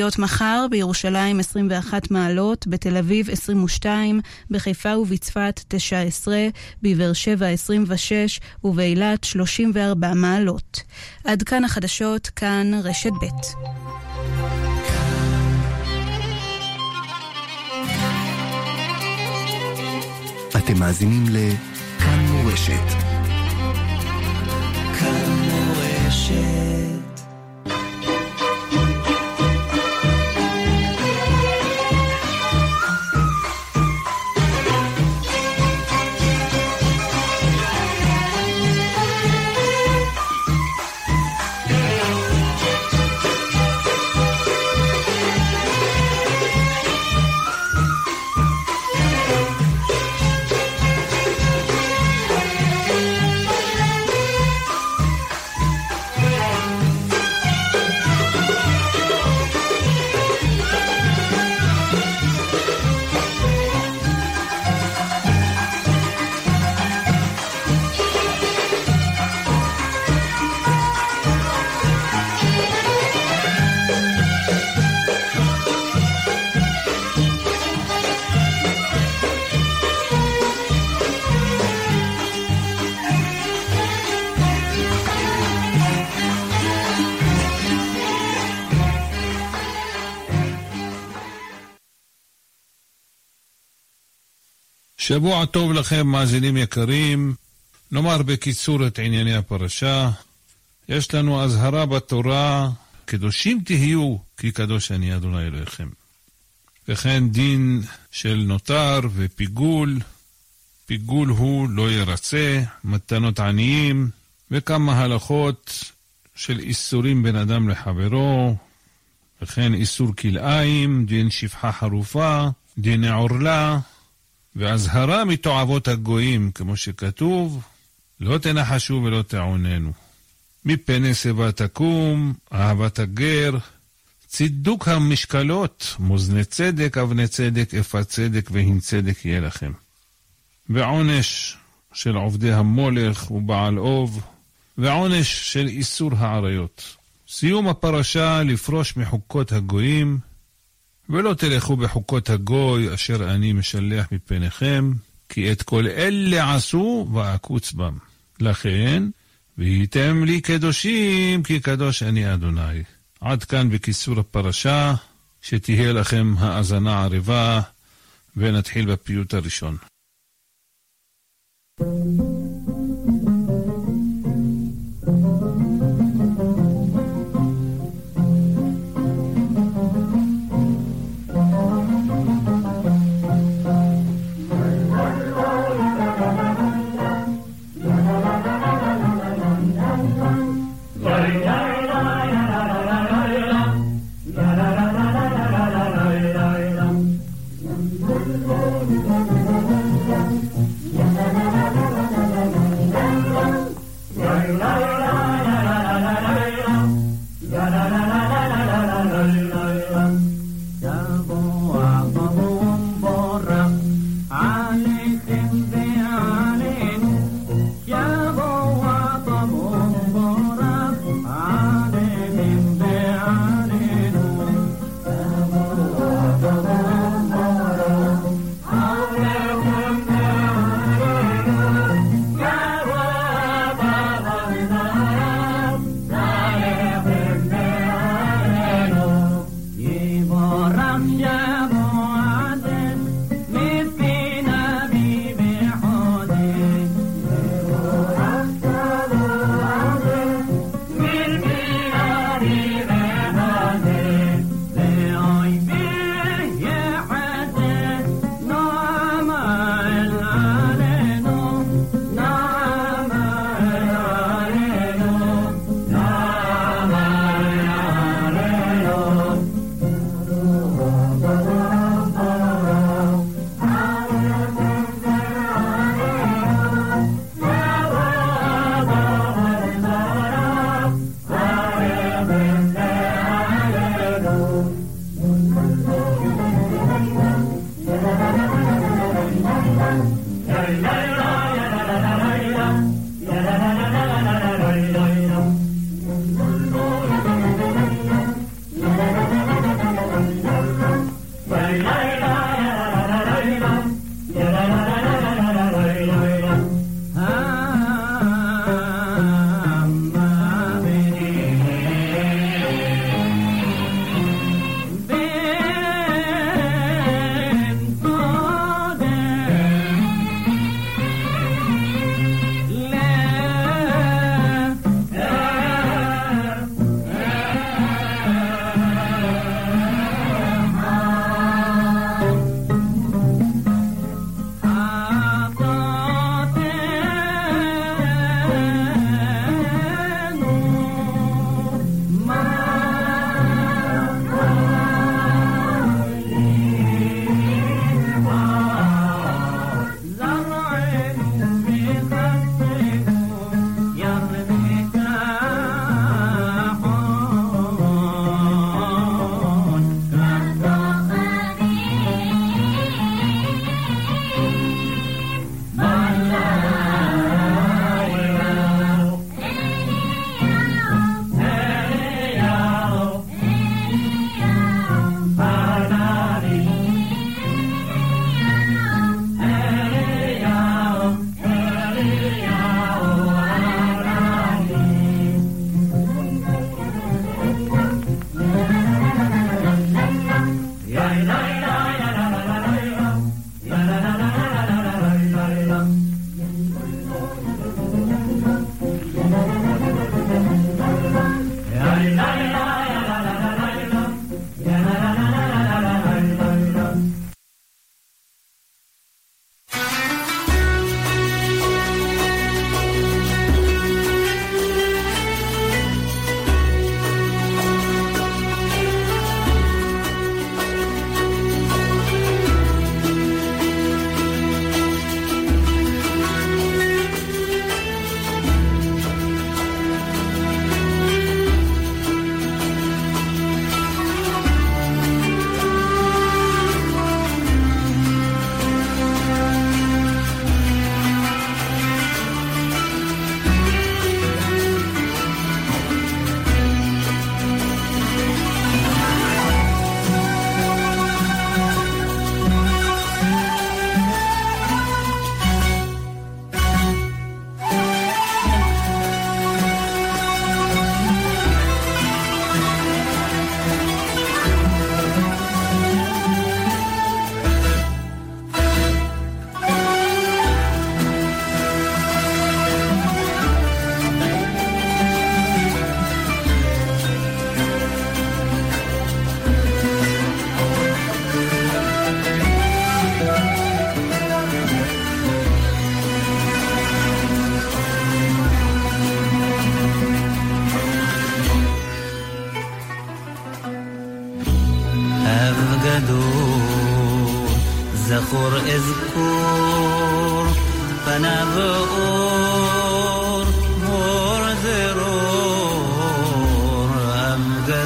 להיות מחר בירושלים 21 מעלות, בתל אביב 22, בחיפה ובצפת 19, בבאר שבע 26 ובאילת 34 מעלות. עד כאן החדשות, כאן רשת ב'. אתם מאזינים לכאן מורשת. שבוע טוב לכם, מאזינים יקרים. נאמר בקיצור את ענייני הפרשה. יש לנו אזהרה בתורה, קדושים תהיו, כי קדוש אני אדוני אלוהיכם. וכן דין של נותר ופיגול. פיגול הוא לא ירצה, מתנות עניים, וכמה הלכות של איסורים בין אדם לחברו, וכן איסור כלאיים, דין שפחה חרופה, דיני עורלה, ואזהרה מתועבות הגויים, כמו שכתוב, לא תנחשו ולא תעוננו. מפני שיבה תקום, אהבת הגר, צידוק המשקלות, מאזני צדק, אבני צדק, איפה צדק והן צדק יהיה לכם. ועונש של עובדי המולך ובעל אוב, ועונש של איסור העריות. סיום הפרשה לפרוש מחוקות הגויים, ולא תלכו בחוקות הגוי אשר אני משלח מפניכם, כי את כל אלה עשו ואקוץ בם. לכן, והייתם לי קדושים, כי קדוש אני אדוני. עד כאן בקיצור הפרשה, שתהיה לכם האזנה ערבה, ונתחיל בפיוט הראשון. thank you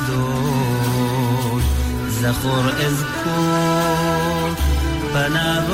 ذخور زخور از کن پناه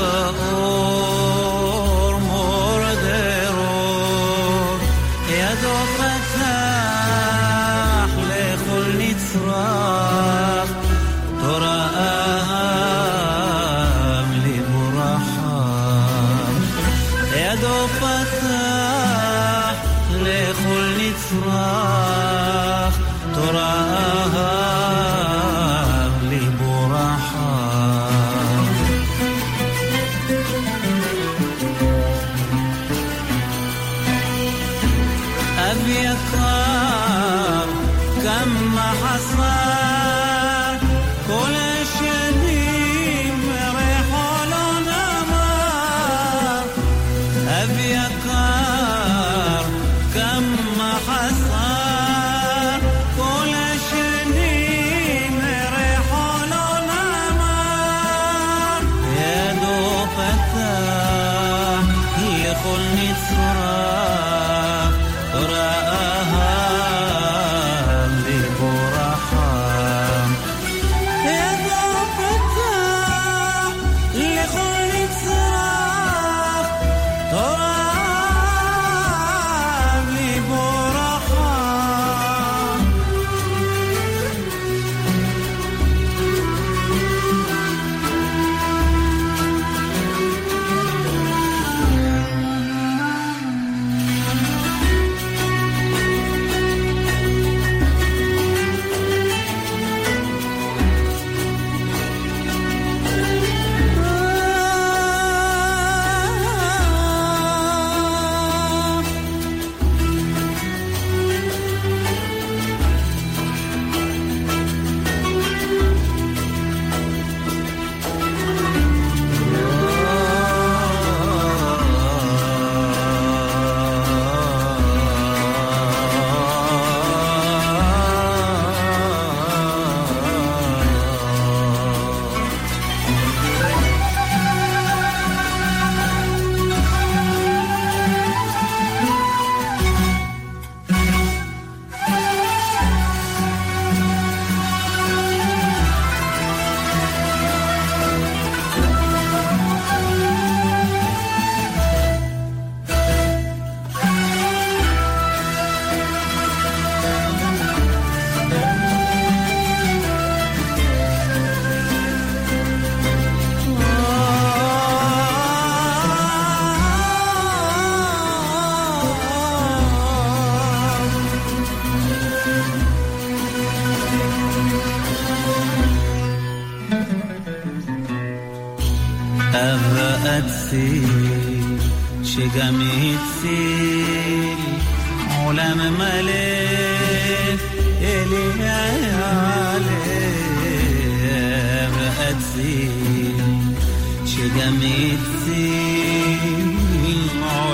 العلم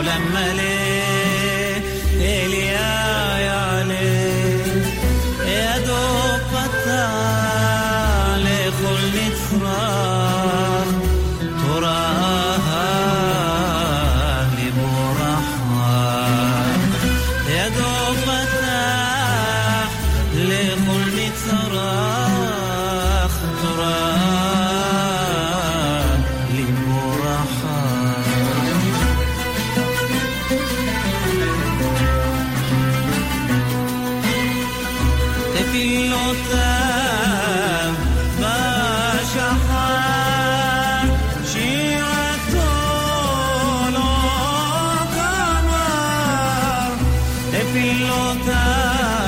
الملك time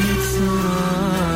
it's not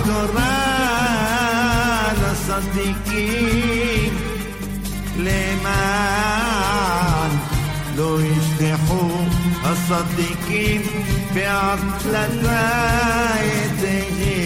الدران الصديقين لمن لو يشتحوا الصديقين بعطلة يديهم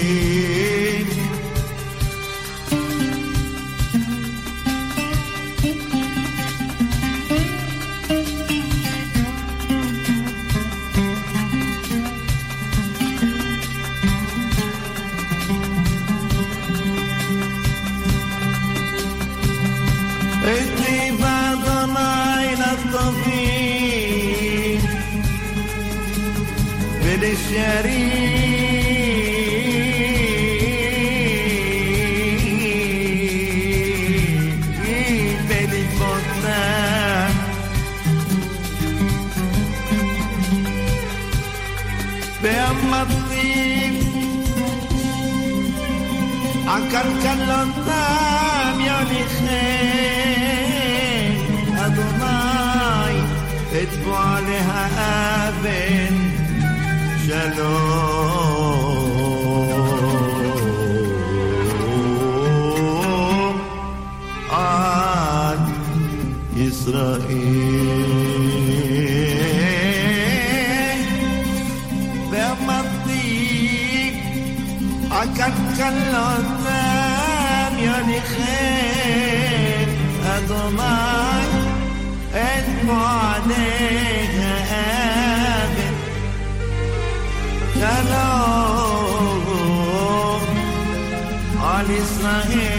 جريح ضمك انت بعديها قابل سلام على إسماعيل.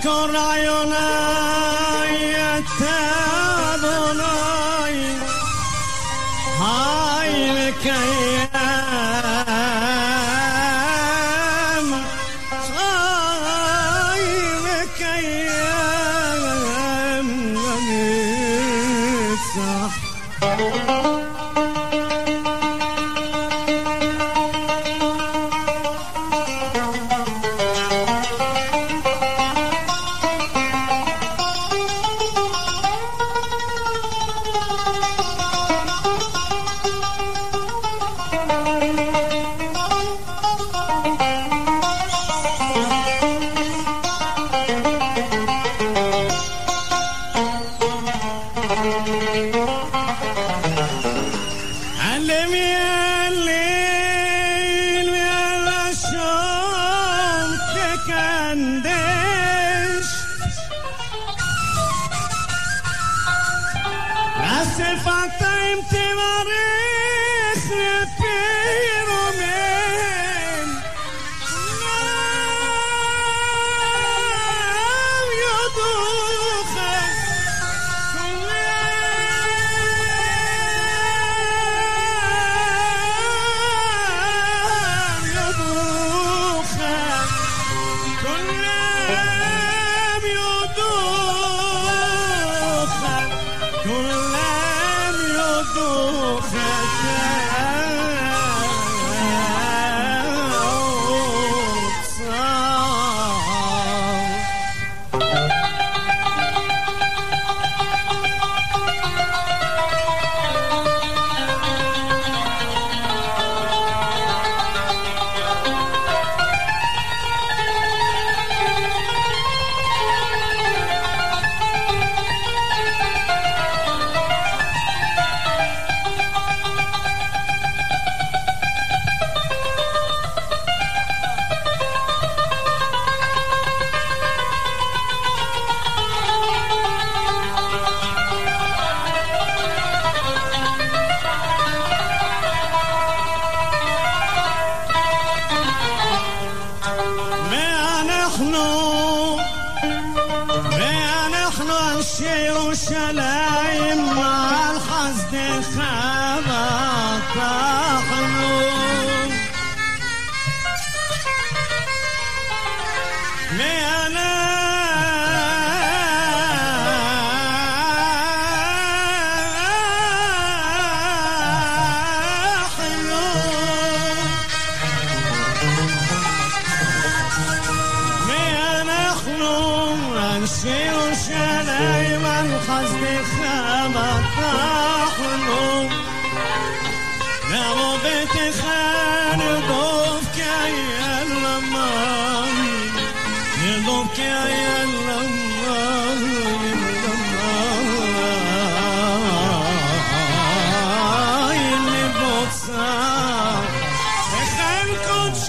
ידוך כל רעיוני אתה אדוני Fernández. Gracias, Sama-sama